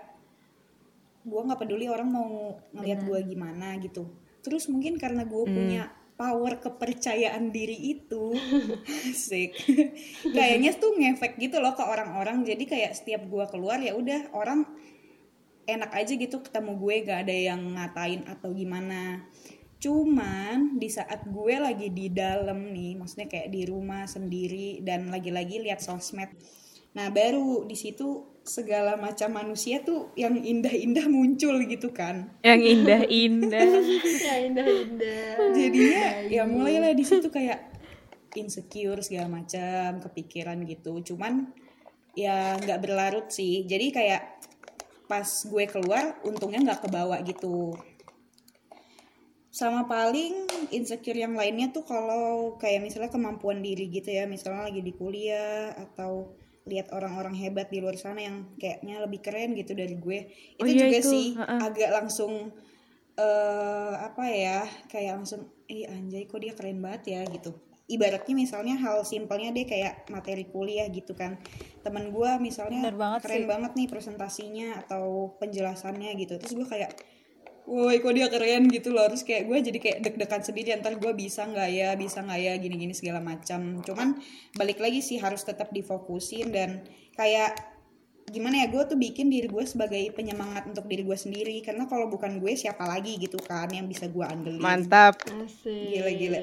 gue nggak peduli orang mau ngeliat gue gimana gitu. Terus mungkin karena gue punya power kepercayaan diri itu. Asik. Kayaknya tuh ngefek gitu loh ke orang-orang. Jadi kayak setiap gue keluar ya udah orang enak aja gitu ketemu gue gak ada yang ngatain atau gimana. Cuman di saat gue lagi di dalam nih maksudnya kayak di rumah sendiri dan lagi-lagi lihat sosmed. Nah baru di situ segala macam manusia tuh yang indah-indah muncul gitu kan. Yang indah-indah. Ya indah-indah. jadinya ya mulailah di situ kayak insecure segala macam kepikiran gitu. Cuman ya nggak berlarut sih. Jadi kayak pas gue keluar untungnya nggak kebawa gitu. Sama paling insecure yang lainnya tuh kalau kayak misalnya kemampuan diri gitu ya. Misalnya lagi di kuliah atau lihat orang-orang hebat di luar sana yang kayaknya lebih keren gitu dari gue itu Oh iya, juga itu. sih Ha-ha. agak langsung eh apa ya kayak langsung eh anjay kok dia keren banget ya gitu ibaratnya misalnya hal simpelnya dia kayak materi kuliah gitu kan temen gue misalnya Bener banget keren sih. banget nih presentasinya atau penjelasannya gitu terus gue kayak woi kok dia keren gitu loh. Terus kayak gue jadi kayak deg-degan sendiri ntar gue bisa nggak ya? Bisa nggak ya? Gini-gini segala macam. Cuman balik lagi sih harus tetap difokusin dan kayak gimana ya gue tuh bikin diri gue sebagai penyemangat untuk diri gue sendiri. Karena kalau bukan gue siapa lagi gitu kan yang bisa gue andelin. Mantap. Asik. Gila, gila.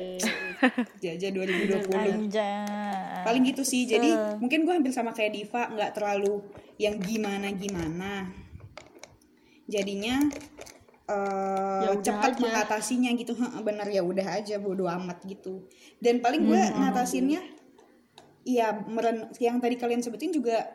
jaja 2020 Anjay. paling gitu sih. Jadi mungkin gue hampir sama kayak Diva nggak terlalu yang gimana gimana jadinya Ya udah cepat mengatasinya gitu. Bener ya udah aja bodo amat gitu. Dan paling gue ngatasinnya iya meren yang tadi kalian sebutin juga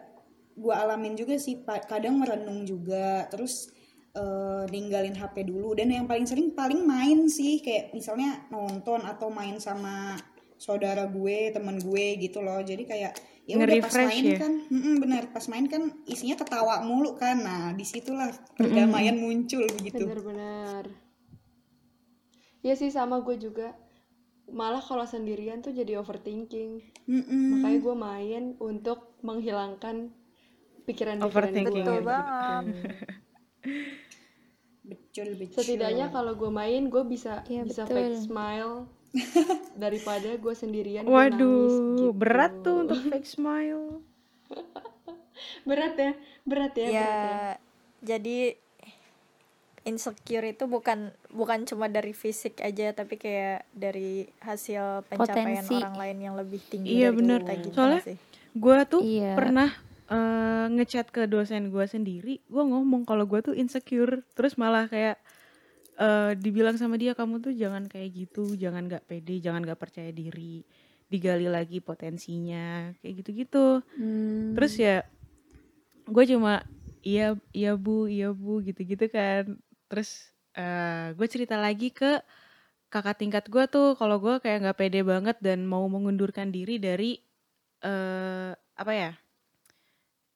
gue alamin juga sih kadang merenung juga terus eh, ninggalin HP dulu. Dan yang paling sering paling main sih kayak misalnya nonton atau main sama saudara gue temen gue gitu loh. Jadi kayak ya udah pas Nge-refresh main ya? kan mm-mm, benar pas main kan isinya ketawa mulu kan nah di situlah perdamaian muncul begitu Bener-bener. Ya sih sama gue juga. Malah kalau sendirian tuh jadi overthinking. Mm-mm. Makanya gue main untuk menghilangkan pikiran-pikiran Overthinking, gue. Betul ya, banget. betul betul Setidaknya kalau gue main gue bisa Iya, bisa betul. fake smile daripada gue sendirian nangis Waduh, gitu. berat tuh untuk fake smile. Berat ya, berat ya, ya berat ya. jadi insecure itu bukan bukan cuma dari fisik aja tapi kayak dari hasil pencapaian Potensi. orang lain yang lebih tinggi Iya, dari bener. kita gitu Soalnya Gue tuh Iya. pernah eh, ngechat ke dosen gue sendiri, gue ngomong kalau gue tuh insecure, terus malah kayak eh, dibilang sama dia kamu tuh jangan kayak gitu, jangan gak pede, jangan gak percaya diri, digali lagi potensinya, kayak gitu-gitu. Hmm. Terus ya gue cuma iya iya bu iya bu gitu-gitu kan. Terus eh gue cerita lagi ke kakak tingkat gue tuh kalau gue kayak nggak pede banget dan mau mengundurkan diri dari eh apa ya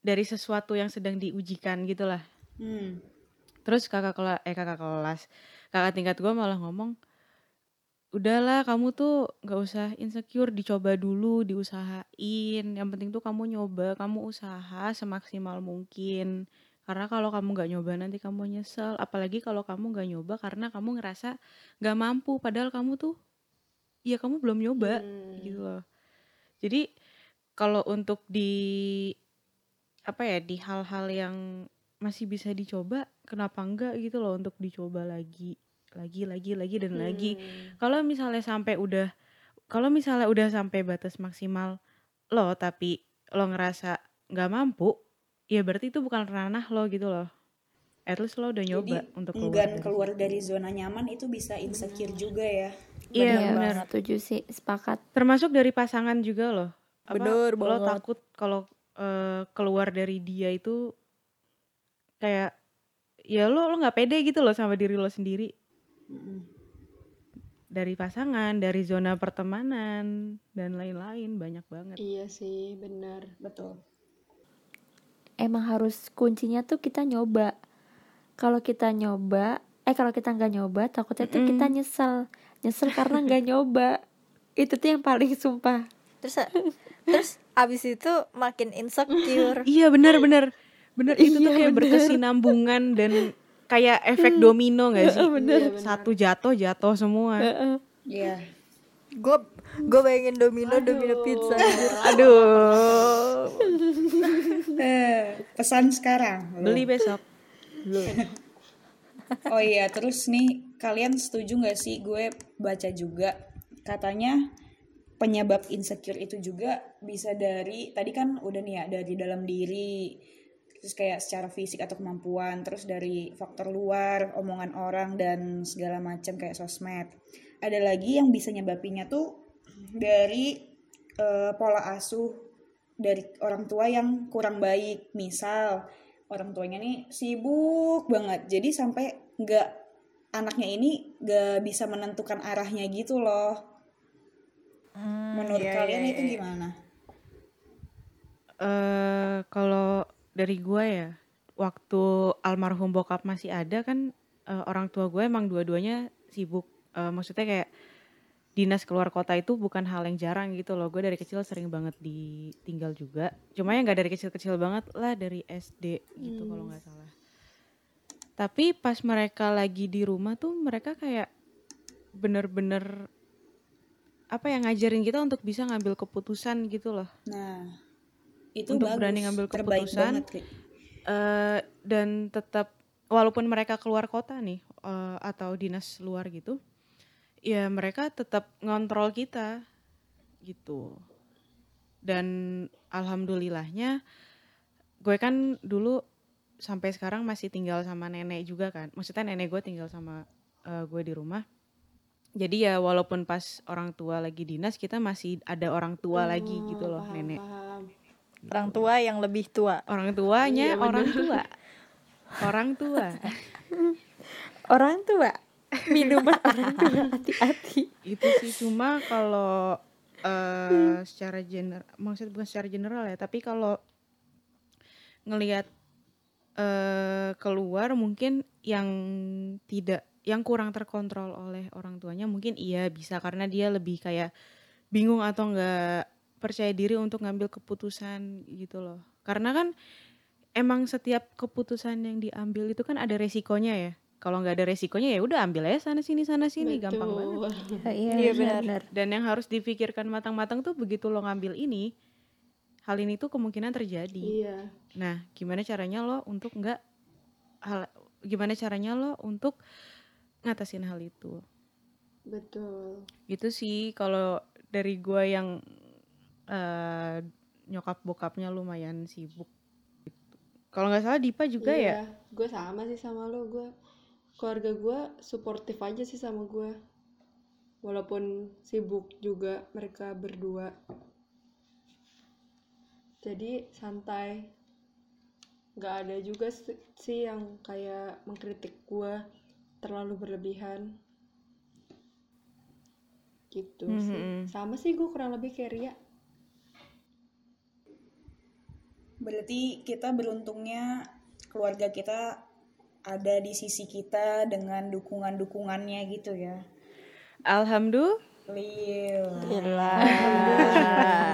dari sesuatu yang sedang diujikan gitulah. Hmm. Terus kakak kelas eh kakak kelas kakak tingkat gue malah ngomong udahlah kamu tuh nggak usah insecure dicoba dulu diusahain. Yang penting tuh kamu nyoba kamu usaha semaksimal mungkin. Karena kalau kamu nggak nyoba nanti kamu nyesel. Apalagi kalau kamu nggak nyoba karena kamu ngerasa nggak mampu. Padahal kamu tuh ya kamu belum nyoba. Hmm. gitu loh. Jadi kalau untuk di apa ya di hal-hal yang masih bisa dicoba kenapa enggak gitu loh untuk dicoba lagi lagi lagi lagi dan lagi Hmm. kalau misalnya sampai udah kalau misalnya udah sampai batas maksimal lo tapi lo ngerasa nggak mampu ya berarti itu bukan ranah lo gitu loh at least lo udah nyoba Jadi untuk keluar enggan dari keluar dari zona nyaman itu bisa insecure juga ya. Iya, benar. Setuju sih, sepakat. termasuk dari pasangan juga loh Apa, Bener lo takut kalau eh, keluar dari dia itu kayak ya lo lo nggak pede gitu loh sama diri lo sendiri dari pasangan dari zona pertemanan dan lain-lain banyak banget Iya sih, benar. Betul. Emang harus kuncinya tuh kita nyoba. Kalau kita nyoba, eh kalau kita nggak nyoba, takutnya tuh kita nyesel. Nyesel karena nggak nyoba. Itu tuh yang paling sumpah. terus terus abis itu makin insecure iya benar benar benar itu tuh Iya, kayak bener. berkesinambungan dan kayak efek domino gak sih? Iya, benar. satu jatuh jatuh semua. Heeh. Iya. gue gue bayangin domino domino pizza aduh. Eh, pesan sekarang. beli besok. Oh iya, terus nih kalian setuju nggak sih gue baca juga? Katanya penyebab insecure itu juga bisa dari tadi kan udah nih ya dari dalam diri terus kayak secara fisik atau kemampuan terus dari faktor luar omongan orang dan segala macam kayak sosmed. Ada lagi yang bisa nyebabinnya tuh dari eh, pola asuh dari orang tua yang kurang baik. Misal orang tuanya nih sibuk banget jadi sampai nggak anaknya ini nggak bisa menentukan arahnya gitu loh. Hmm, menurut iya, kalian iya, itu iya. gimana? Eh kalau dari gue ya waktu almarhum bokap masih ada kan eh, orang tua gue emang dua-duanya sibuk. Eh, maksudnya kayak dinas keluar kota itu bukan hal yang jarang gitu loh. Gue dari kecil sering banget ditinggal juga. Cuma ya nggak dari kecil-kecil banget lah dari SD gitu kalau nggak salah. Tapi pas mereka lagi di rumah tuh mereka kayak bener-bener apa ya ngajarin kita untuk bisa ngambil keputusan gitu loh. Nah itu Untuk bagus berani ngambil keputusan. banget. Eh, dan tetap walaupun mereka keluar kota nih eh, atau dinas luar gitu ya mereka tetap ngontrol kita gitu dan alhamdulillahnya gue kan dulu sampai sekarang masih tinggal sama nenek juga kan maksudnya nenek gue tinggal sama eh, gue di rumah jadi ya walaupun pas orang tua lagi dinas kita masih ada orang tua lagi gitu loh Oh, paham, nenek paham. Orang tua yang lebih tua. Orang tuanya Iya, orang tua. Orang tua. Orang tua. Minuman orang tua. Hati-hati. Itu sih cuma kalau eh secara general maksud bukan secara general ya tapi kalau ngelihat eh keluar mungkin yang tidak yang kurang terkontrol oleh orang tuanya mungkin iya bisa karena dia lebih kayak bingung atau enggak percaya diri untuk ngambil keputusan gitu loh. Karena kan emang setiap keputusan yang diambil itu kan ada resikonya ya. Kalau nggak ada resikonya ya udah ambil aja sana sini sana sini. Gampang banget. Betul. Oh, iya, Iya, benar, dan yang harus difikirkan matang-matang tuh begitu lo ngambil ini hal ini tuh kemungkinan terjadi. Iya. nah gimana caranya lo untuk nggak hal gimana caranya lo untuk ngatasin hal itu? Betul. itu sih kalau dari gua yang eh, nyokap bokapnya lumayan sibuk gitu. kalau nggak salah Dipa juga ya Iya, gue sama sih sama lo. Gue keluarga gue suportif aja sih sama gue. Walaupun sibuk juga mereka berdua. Jadi santai. Gak ada juga si- sih yang kayak mengkritik gue terlalu berlebihan. Gitu sih. Mhm. Sama sih gue kurang lebih kayak Ria. Berarti kita beruntungnya keluarga kita ada di sisi kita dengan dukungan-dukungannya gitu ya. alhamdulillah.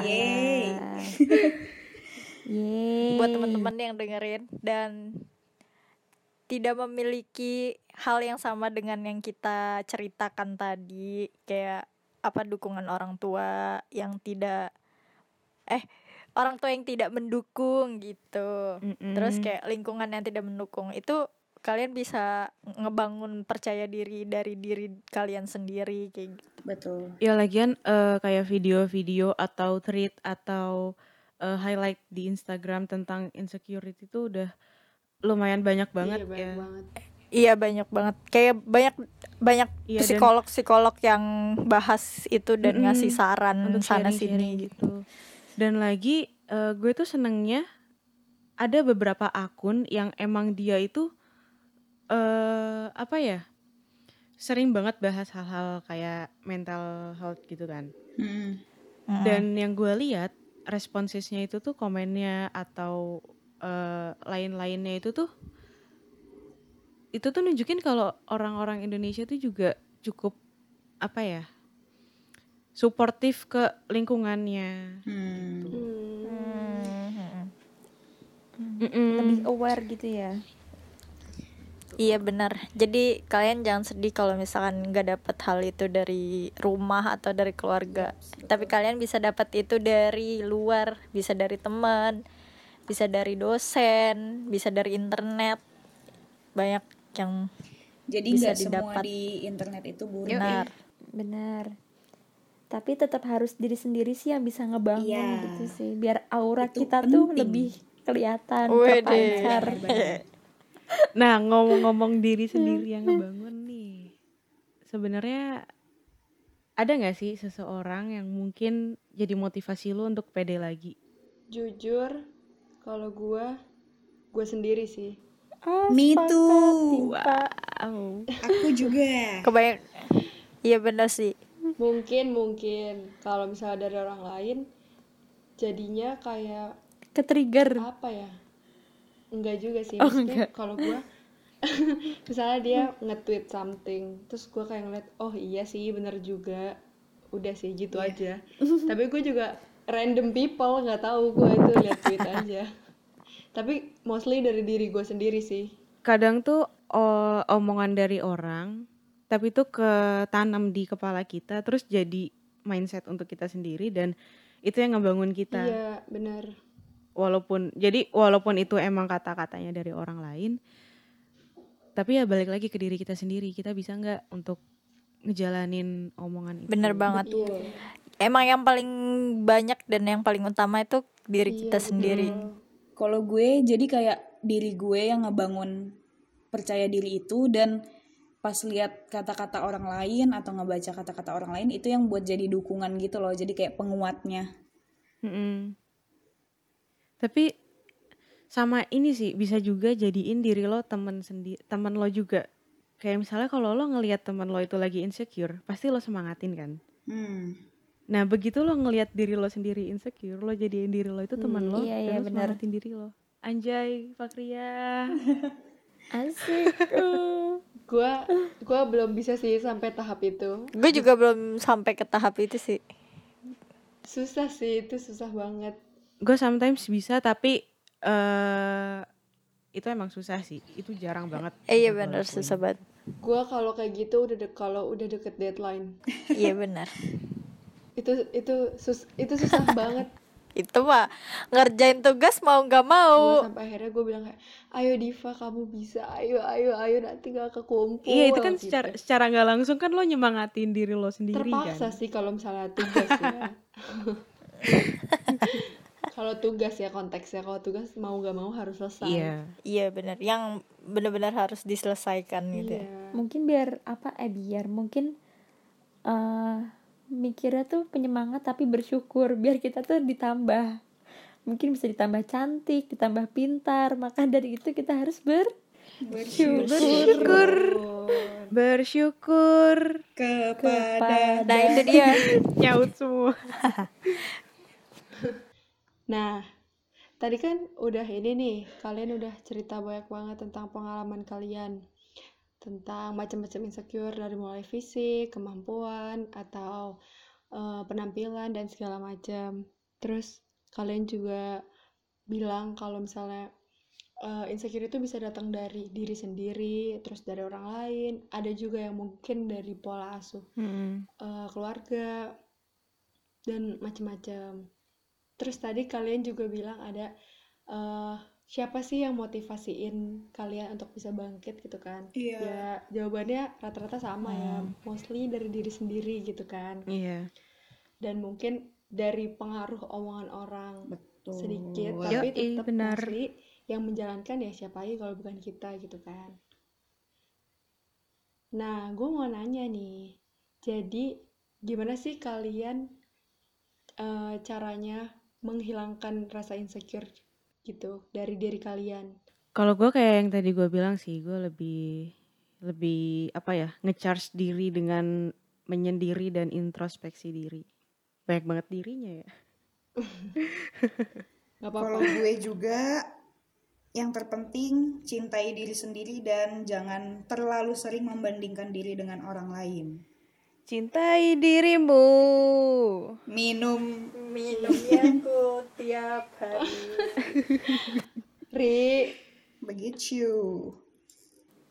Yeay. buat teman-teman yang dengerin dan tidak memiliki hal yang sama dengan yang kita ceritakan tadi kayak apa dukungan orang tua yang tidak eh orang tua yang tidak mendukung gitu Mm-mm. terus kayak lingkungan yang tidak mendukung itu kalian bisa ngebangun percaya diri dari diri kalian sendiri kayak gitu. Betul. Ya lagian eh, kayak video-video atau tweet atau eh, highlight di Instagram tentang insecurity itu udah lumayan banyak banget iya, banyak ya. banget. Iya banyak banget. Kayak banyak banyak Iya, dan- psikolog psikolog yang bahas itu dan Mm-mm, ngasih saran Untuk sana sini gitu. gitu. Dan lagi eh, gue tuh senengnya ada beberapa akun yang emang dia itu eh apa ya sering banget bahas hal-hal kayak mental health gitu kan. Hmm. Dan yang gue lihat responsesnya itu tuh komennya atau eh, lain-lainnya itu tuh itu tuh nunjukin kalau orang-orang Indonesia tuh juga cukup apa ya suportif ke lingkungannya. Hmm. Hmm. Hmm. Mm-mm. lebih aware gitu ya Iya benar. Jadi kalian jangan sedih kalau misalkan nggak dapat hal itu dari rumah atau dari keluarga. Tapi kalian bisa dapat itu dari luar, bisa dari teman, bisa dari dosen, bisa dari internet. Banyak yang Jadi Bisa nggak semua didapat. di internet itu buruk. benar. benar tapi tetap harus diri sendiri sih yang bisa ngebangun Iya. gitu sih biar aura Itu kita tuh penting. lebih kelihatan Wede. terpancar Nah ngomong-ngomong diri sendiri yang ngebangun nih, sebenarnya ada nggak sih seseorang yang mungkin jadi motivasi lu untuk pede lagi? Jujur, kalau gue, gue sendiri sih. Ah, Me too. Oh. Aku juga. Kebanyak. Iya benar sih. Mungkin, mungkin. Kalau misalnya dari orang lain, jadinya kayak ke-trigger apa ya? Enggak juga sih. Oh, kalau gue, misalnya dia nge-tweet something, terus gue kayak ngeliat, oh iya sih, bener juga. Udah sih, gitu aja. Tapi gue juga random people, nggak tahu gue itu liat tweet aja. Tapi mostly dari diri gue sendiri sih. Kadang tuh omongan dari orang, tapi itu ketanam di kepala kita, terus jadi mindset untuk kita sendiri dan itu yang ngebangun kita. Iya, bener. Walaupun jadi walaupun itu emang kata-katanya dari orang lain, tapi ya balik lagi ke diri kita sendiri. Kita bisa nggak untuk ngejalanin omongan itu? Bener banget. Iya. Emang yang paling banyak dan yang paling utama itu diri Iya, kita sendiri. Kalau gue jadi kayak diri gue yang ngebangun percaya diri itu dan pas lihat kata-kata orang lain atau ngebaca kata-kata orang lain itu yang buat jadi dukungan gitu loh jadi kayak penguatnya. Mm-mm. Tapi sama ini sih bisa juga jadiin diri lo temen sendiri temen lo juga. Kayak misalnya kalau lo ngelihat temen lo itu lagi insecure pasti lo semangatin kan? Hmm. nah begitu lo ngelihat diri lo sendiri insecure lo jadiin diri lo itu temen Hmm, lo iya, dan iya, lo semangatin diri lo. Anjay Fakria asik uh. Gua gua belum bisa sih sampai tahap itu. gue juga belum sampai ke tahap itu sih Susah sih, itu susah banget. gue sometimes bisa tapi eh itu emang susah sih itu jarang banget eh, iya benar susah banget Gua kalau kayak gitu udah de- kalau udah deket deadline. iya benar Itu itu sus itu susah banget. Itu mah ngerjain tugas mau nggak Gua mau sampai akhirnya gue bilang kayak, "Ayo Diva, kamu bisa. Ayo, ayo, ayo nanti gak kekumpul." iya itu kan gitu. secara secara nggak langsung kan lo nyemangatin diri lo sendiri terpaksa kan sih kalau misalnya tugas ya. kalau tugas ya konteksnya kalau tugas mau gak mau harus selesai. iya iya benar yang benar-benar harus diselesaikan gitu ya. Iya. mungkin biar apa eh biar mungkin eh mikirnya tuh penyemangat tapi bersyukur biar kita tuh ditambah mungkin bisa ditambah cantik ditambah pintar maka dari itu kita harus ber bersyukur. bersyukur. Kepada. Nah itu dia. Nyaut semua. Nah, tadi kan udah ini nih, kalian udah cerita banyak banget tentang pengalaman kalian. Tentang macam-macam insecure dari mulai fisik, kemampuan, atau eh, penampilan dan segala macam. Terus kalian juga bilang kalau misalnya eh, insecure itu bisa datang dari diri sendiri, terus dari orang lain, ada juga yang mungkin dari pola asuh Mm-mm. eh, keluarga dan macam-macam. Terus tadi kalian juga bilang ada eh, siapa sih yang motivasiin kalian untuk bisa bangkit gitu kan? Iya. Ya jawabannya rata-rata sama ya, mostly dari diri sendiri gitu kan. iya Dan mungkin dari pengaruh omongan orang betul sedikit, tapi tetap benar. mostly yang menjalankan ya siapa lagi kalau bukan kita gitu kan. Nah, gue mau nanya nih, jadi gimana sih kalian eh, caranya menghilangkan rasa insecure gitu dari diri kalian? kalau gue kayak yang tadi gue bilang sih gue lebih lebih apa ya ngecharge diri dengan menyendiri dan introspeksi diri banyak banget dirinya ya Kalau gue juga yang terpenting cintai diri sendiri dan jangan terlalu sering membandingkan diri dengan orang lain. cintai dirimu Minum minumnya ku tiap hari. Ri, begitu.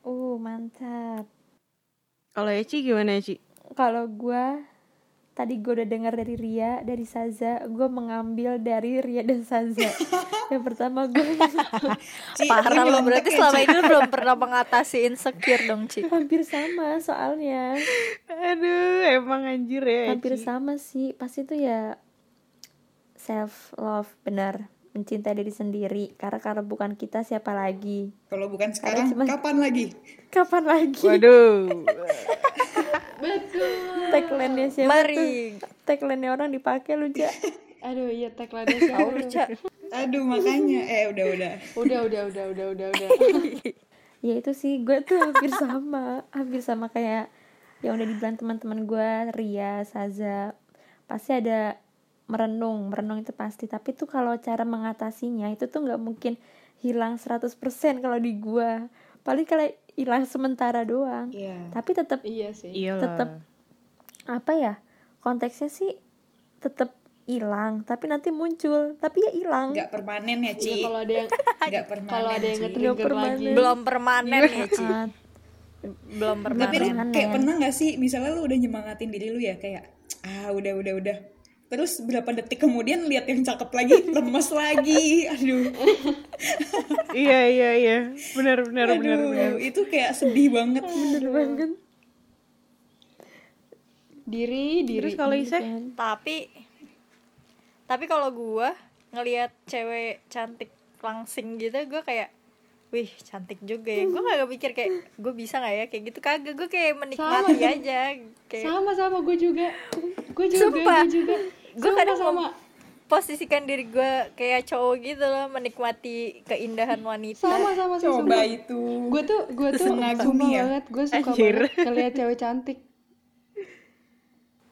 uh mantap. Kalau Eci gimana Eci? Kalau gua tadi gue udah dengar dari Ria dari Saza gue mengambil dari Ria dan Saza. Yang pertama gue Ci, parah lo berarti ya, selama Ci? ini lo belum pernah mengatasi insecure dong Ci. Hampir sama soalnya. Aduh emang anjir ya hampir Eci. sama sih. Pasti itu ya self love benar mencintai diri sendiri karena kalau bukan kita siapa lagi Kalau bukan sekarang, cuma- kapan lagi? kapan lagi waduh betul. tagline-nya siapa mari tuh tagline-nya orang dipakai lu Ja Aduh, iya tagline-nya siapa lu Aduh, makanya. Eh, udah, udah. Udah, udah, udah, udah, udah, udah. ya itu sih gue tuh hampir sama hampir sama kayak yang udah dibilang teman-teman gue Ria Saza pasti ada merenung merenung itu pasti tapi tuh kalau cara mengatasinya itu tuh nggak mungkin hilang 100% kalau di gue paling kalau hilang sementara doang Iya. tapi tetap Iya sih. iyalah Tetep. apa ya konteksnya sih tetap hilang tapi nanti muncul tapi ya hilang Nggak permanen ya, Iya, Ci. kalau ada yang Nggak permanen, kalau ada yang Nggak permanen. lagi. belum permanen ya Ci belum Tapi permanen lu Permanen. kayak pernah gak sih, misalnya lu udah nyemangatin diri lu ya, kayak, ah udah, udah, udah. Terus berapa detik kemudian lihat yang cakep lagi, lemes lagi. Aduh, iya iya iya. Benar benar benar aduh, benar itu kayak sedih banget. bener banget. Diri, diri. terus kalau Iseh kan. tapi tapi kalau gua ngelihat cewek cantik langsing gitu gua kayak wih cantik juga ya. Gue gak mikir kayak gue bisa nggak ya? Kayak gitu. Kagak gue kayak menikmati Sama. aja. Kayak sama sama. Gue juga gue juga Sumpah. gue juga gue kadang sama posisikan diri gue kayak cowok gitu loh menikmati keindahan wanita sama sama sih Coba sumpah. itu. gue tuh gue tuh Mengagumi ya? banget gue suka Anjir. banget ngeliat cewek cantik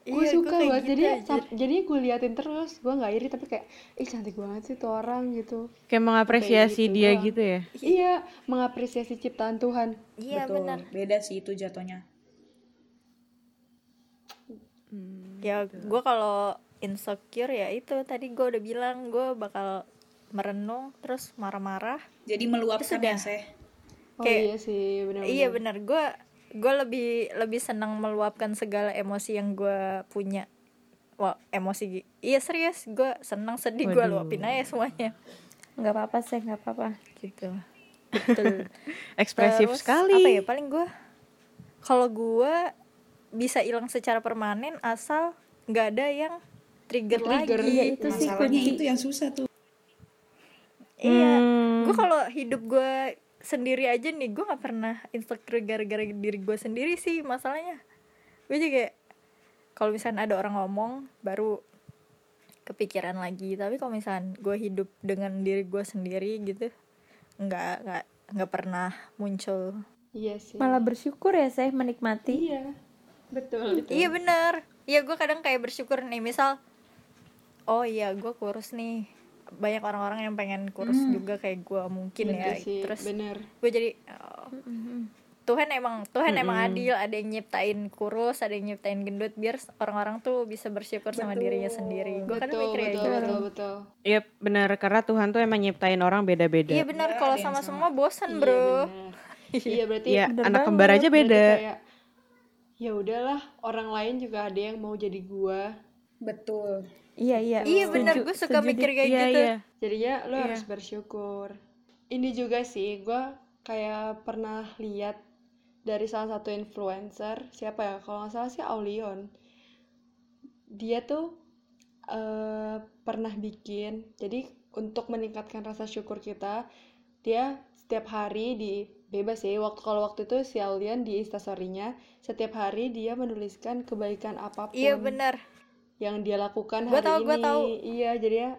gue Iya, suka banget gitu jadi jadi gue liatin terus gue nggak iri tapi kayak ih cantik banget sih tuh orang gitu Kayak mengapresiasi gitu dia doang. gitu ya. iya mengapresiasi ciptaan Tuhan iya Betul. benar Beda sih itu jatuhnya. Ya gue kalau insecure ya itu tadi gue udah bilang gue bakal merenung terus marah-marah. Jadi meluapkan ya, Seh. oh Kayak- iya sih benar iya benar gue gue lebih lebih senang meluapkan segala emosi yang gue punya. Wah emosi iya serius gue senang sedih gue luapin aja semuanya. Nggak apa-apa sih nggak apa-apa. Gitu. Betul. Ekspresif Terus, sekali. apa ya paling gue kalau gue bisa hilang secara permanen asal nggak ada yang trigger, Trigger. lagi Iya, itu sih Masalahnya kunci. itu yang susah tuh. iya Hmm. gue kalau hidup gue sendiri aja nih gue nggak pernah insecure gara-gara diri gue sendiri sih masalahnya gue juga kalau misalnya ada orang ngomong baru kepikiran lagi tapi kalau misalnya gue hidup dengan diri gue sendiri gitu nggak nggak nggak pernah muncul iya sih malah bersyukur ya saya menikmati iya betul betul. iya bener iya gue kadang kayak bersyukur nih misal oh iya gue kurus nih. Banyak orang-orang yang pengen kurus juga kayak gue mungkin ya Bener sih terus bener. gue jadi oh, Tuhan emang Tuhan emang adil ada yang nyiptain kurus ada yang nyiptain gendut biar orang-orang tuh bisa bersyukur sama dirinya sendiri. Gue kadang betul mikir betul gitu. betul betul. Iya benar karena Tuhan tuh emang nyiptain orang beda-beda. iya benar kalau sama. semua bosan bro. iya bener. iya. Berarti Iya, Bener anak kembar aja beda. kayak ya udahlah orang lain juga ada yang mau jadi gua. Betul. iya iya. Iya benar gue suka setuju. mikir kayak Iya gitu. iya. jadinya lo Iya. harus bersyukur. Ini juga sih gua kayak pernah lihat dari salah satu influencer siapa ya? Kalau nggak salah sih Aulion. Dia tuh eh, pernah bikin jadi untuk meningkatkan rasa syukur kita dia setiap hari di bebas sih waktu kalau waktu itu si Aulion di instastorynya setiap hari dia menuliskan kebaikan apa pun iya benar yang dia lakukan Gua hari tahu, ini. gua tahu. Iya, jadi ya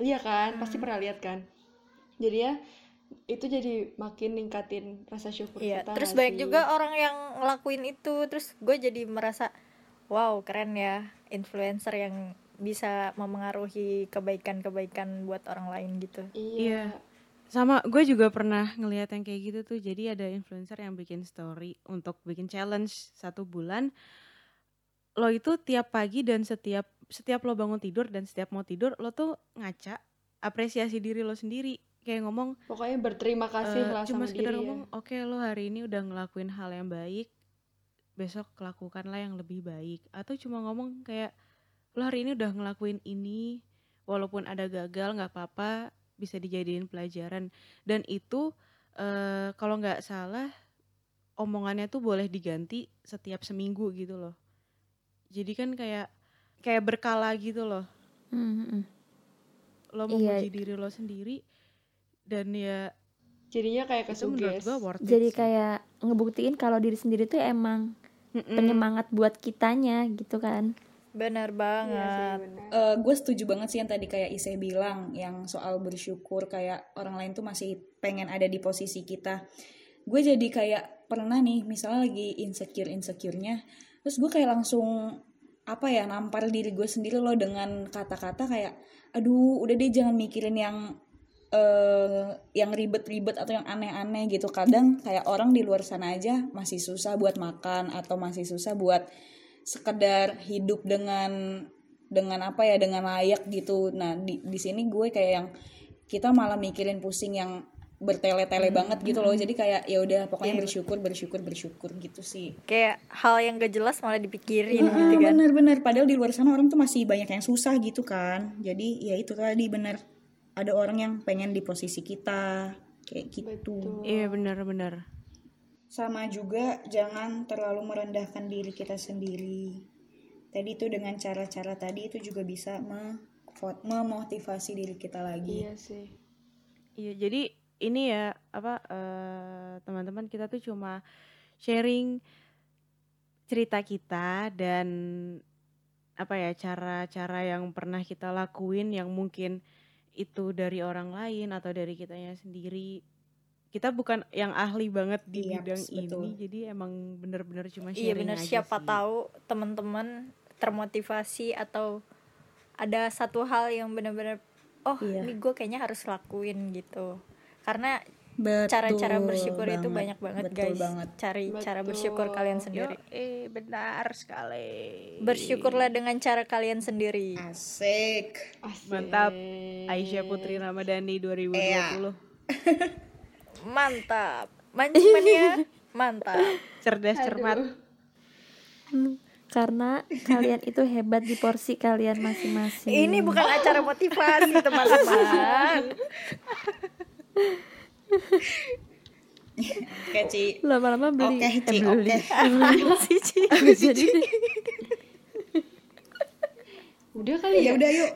iya kan, pasti pernah lihat kan. Jadi ya itu jadi makin ningkatin rasa syukur Iya, kita terus banyak sih? juga orang yang ngelakuin itu, terus gue jadi merasa, wow keren ya influencer yang bisa memengaruhi kebaikan-kebaikan buat orang lain gitu. Iya. Sama gue juga pernah ngeliat yang kayak gitu tuh. Jadi ada influencer yang bikin story untuk bikin challenge satu bulan. Lo itu tiap pagi dan setiap setiap lo bangun tidur dan setiap mau tidur lo tuh ngaca apresiasi diri lo sendiri. Kayak ngomong Pokoknya berterima kasih eh, lah cuma sama sekedar diri ngomong ya. oke lo hari ini udah ngelakuin hal yang baik besok lakukanlah yang lebih baik atau cuma ngomong kayak lo hari ini udah ngelakuin ini walaupun ada gagal nggak apa-apa bisa dijadiin pelajaran dan itu eh, kalau nggak salah omongannya tuh boleh diganti setiap seminggu gitu loh jadi kan kayak kayak berkala gitu loh Hmm, hmm, hmm. lo Iya. memuji diri lo sendiri dan ya Jadinya kayak kesuges. gue worth it jadi sih. kayak ngebuktiin kalau diri sendiri tuh emang Mm-mm. penyemangat buat kitanya gitu kan Bener Iya sih, banget. benar. gue setuju banget sih yang tadi kayak Ise bilang yang soal bersyukur kayak orang lain tuh masih pengen ada di posisi kita. Gue jadi kayak pernah nih misalnya lagi insecure insecurenya, terus gue kayak langsung apa ya nampar diri gue sendiri loh dengan kata-kata kayak, aduh udah deh jangan mikirin yang eh yang ribet-ribet atau yang aneh-aneh gitu. Kadang kayak orang di luar sana aja masih susah buat makan atau masih susah buat sekedar hidup dengan dengan apa ya dengan layak gitu. Nah di di sini gue kayak yang kita malah mikirin pusing yang bertele-tele banget gitu loh. Jadi kayak ya udah pokoknya bersyukur bersyukur bersyukur gitu sih. Kayak hal yang gak jelas malah dipikirin Ah, gitu kan. bener-bener padahal di luar sana orang tuh masih banyak yang susah gitu kan. Jadi ya itu tadi bener. Ada orang yang pengen di posisi kita kayak gitu. Betul. Iya benar-benar. Sama juga jangan terlalu merendahkan diri kita sendiri. Tadi itu dengan cara-cara tadi itu juga bisa me- memotivasi diri kita lagi. Iya sih. Iya jadi ini ya apa eh, teman-teman kita tuh cuma sharing cerita kita dan apa ya cara-cara yang pernah kita lakuin yang mungkin itu dari orang lain atau dari kitanya sendiri kita bukan yang ahli banget di Iya, bidang betul. ini jadi emang bener-bener cuma sharing Iya benar aja siapa sih. tahu teman-teman termotivasi atau ada satu hal yang benar-benar oh Iya. ini gue kayaknya harus lakuin gitu karena Betul cara-cara bersyukur itu banyak banget betul guys banget. cari cara Betul. bersyukur kalian sendiri Yo, eh benar sekali bersyukurlah dengan cara kalian sendiri Asik. Asik. Mantap. Aisyah Putri Ramadhani 2020 Iya. mantap mancumannya mantap cerdas cermat karena kalian itu hebat di porsi kalian masing-masing ini bukan acara motivasi teman-teman Oke, Ci. lama-lama beli Oke, eh, Ci, beli oke. sih Ci Nggak jadi. Udah kali Ya ya? udah yuk.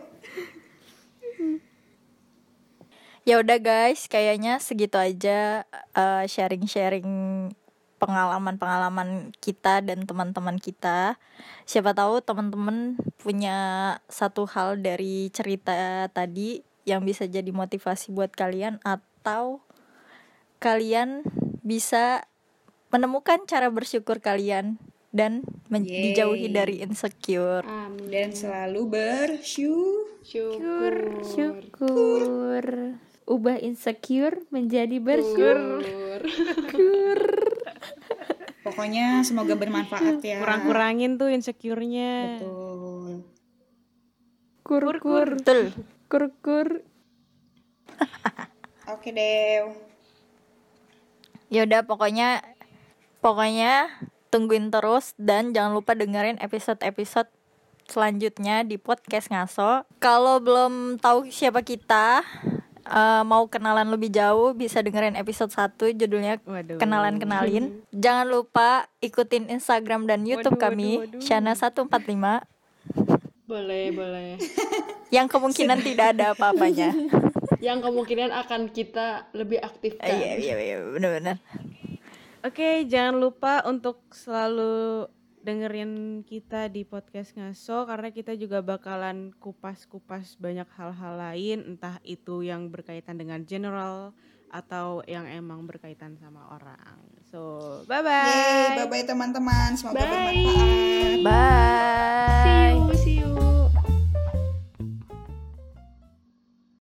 Ya udah guys kayaknya segitu aja uh, sharing-sharing pengalaman-pengalaman kita dan teman-teman kita siapa tahu teman-teman punya satu hal dari cerita tadi yang bisa jadi motivasi buat kalian atau kalian bisa menemukan cara bersyukur kalian dan men- Yeay. dijauhi dari insecure Amin. Dan selalu bersyukur. Syukur. syukur ubah insecure menjadi bersyukur Syukur. Pokoknya semoga bermanfaat ya. kurang-kurangin tuh insecure-nya Betul. kur kur betul kur kur Oke deh. Ya udah pokoknya pokoknya tungguin terus dan jangan lupa dengerin episode-episode selanjutnya di podcast ngaso. Kalau belum tahu siapa kita, eh, mau kenalan lebih jauh bisa dengerin episode 1 judulnya Waduh. kenalan kenalin. Jangan lupa ikutin Instagram dan YouTube Waduh, kami waduh, waduh. Shana 145 Boleh, boleh. yang kemungkinan tidak ada apa-apanya. Yang kemungkinan akan kita lebih aktifkan. Iya iya iya benar-benar. Oke, jangan lupa untuk selalu dengerin kita di podcast ngaso karena kita juga bakalan kupas-kupas banyak hal-hal lain entah itu yang berkaitan dengan general atau yang emang berkaitan sama orang. So, bye bye. Bye bye teman-teman. Semoga Bye. bermanfaat. Bye. See you, see you.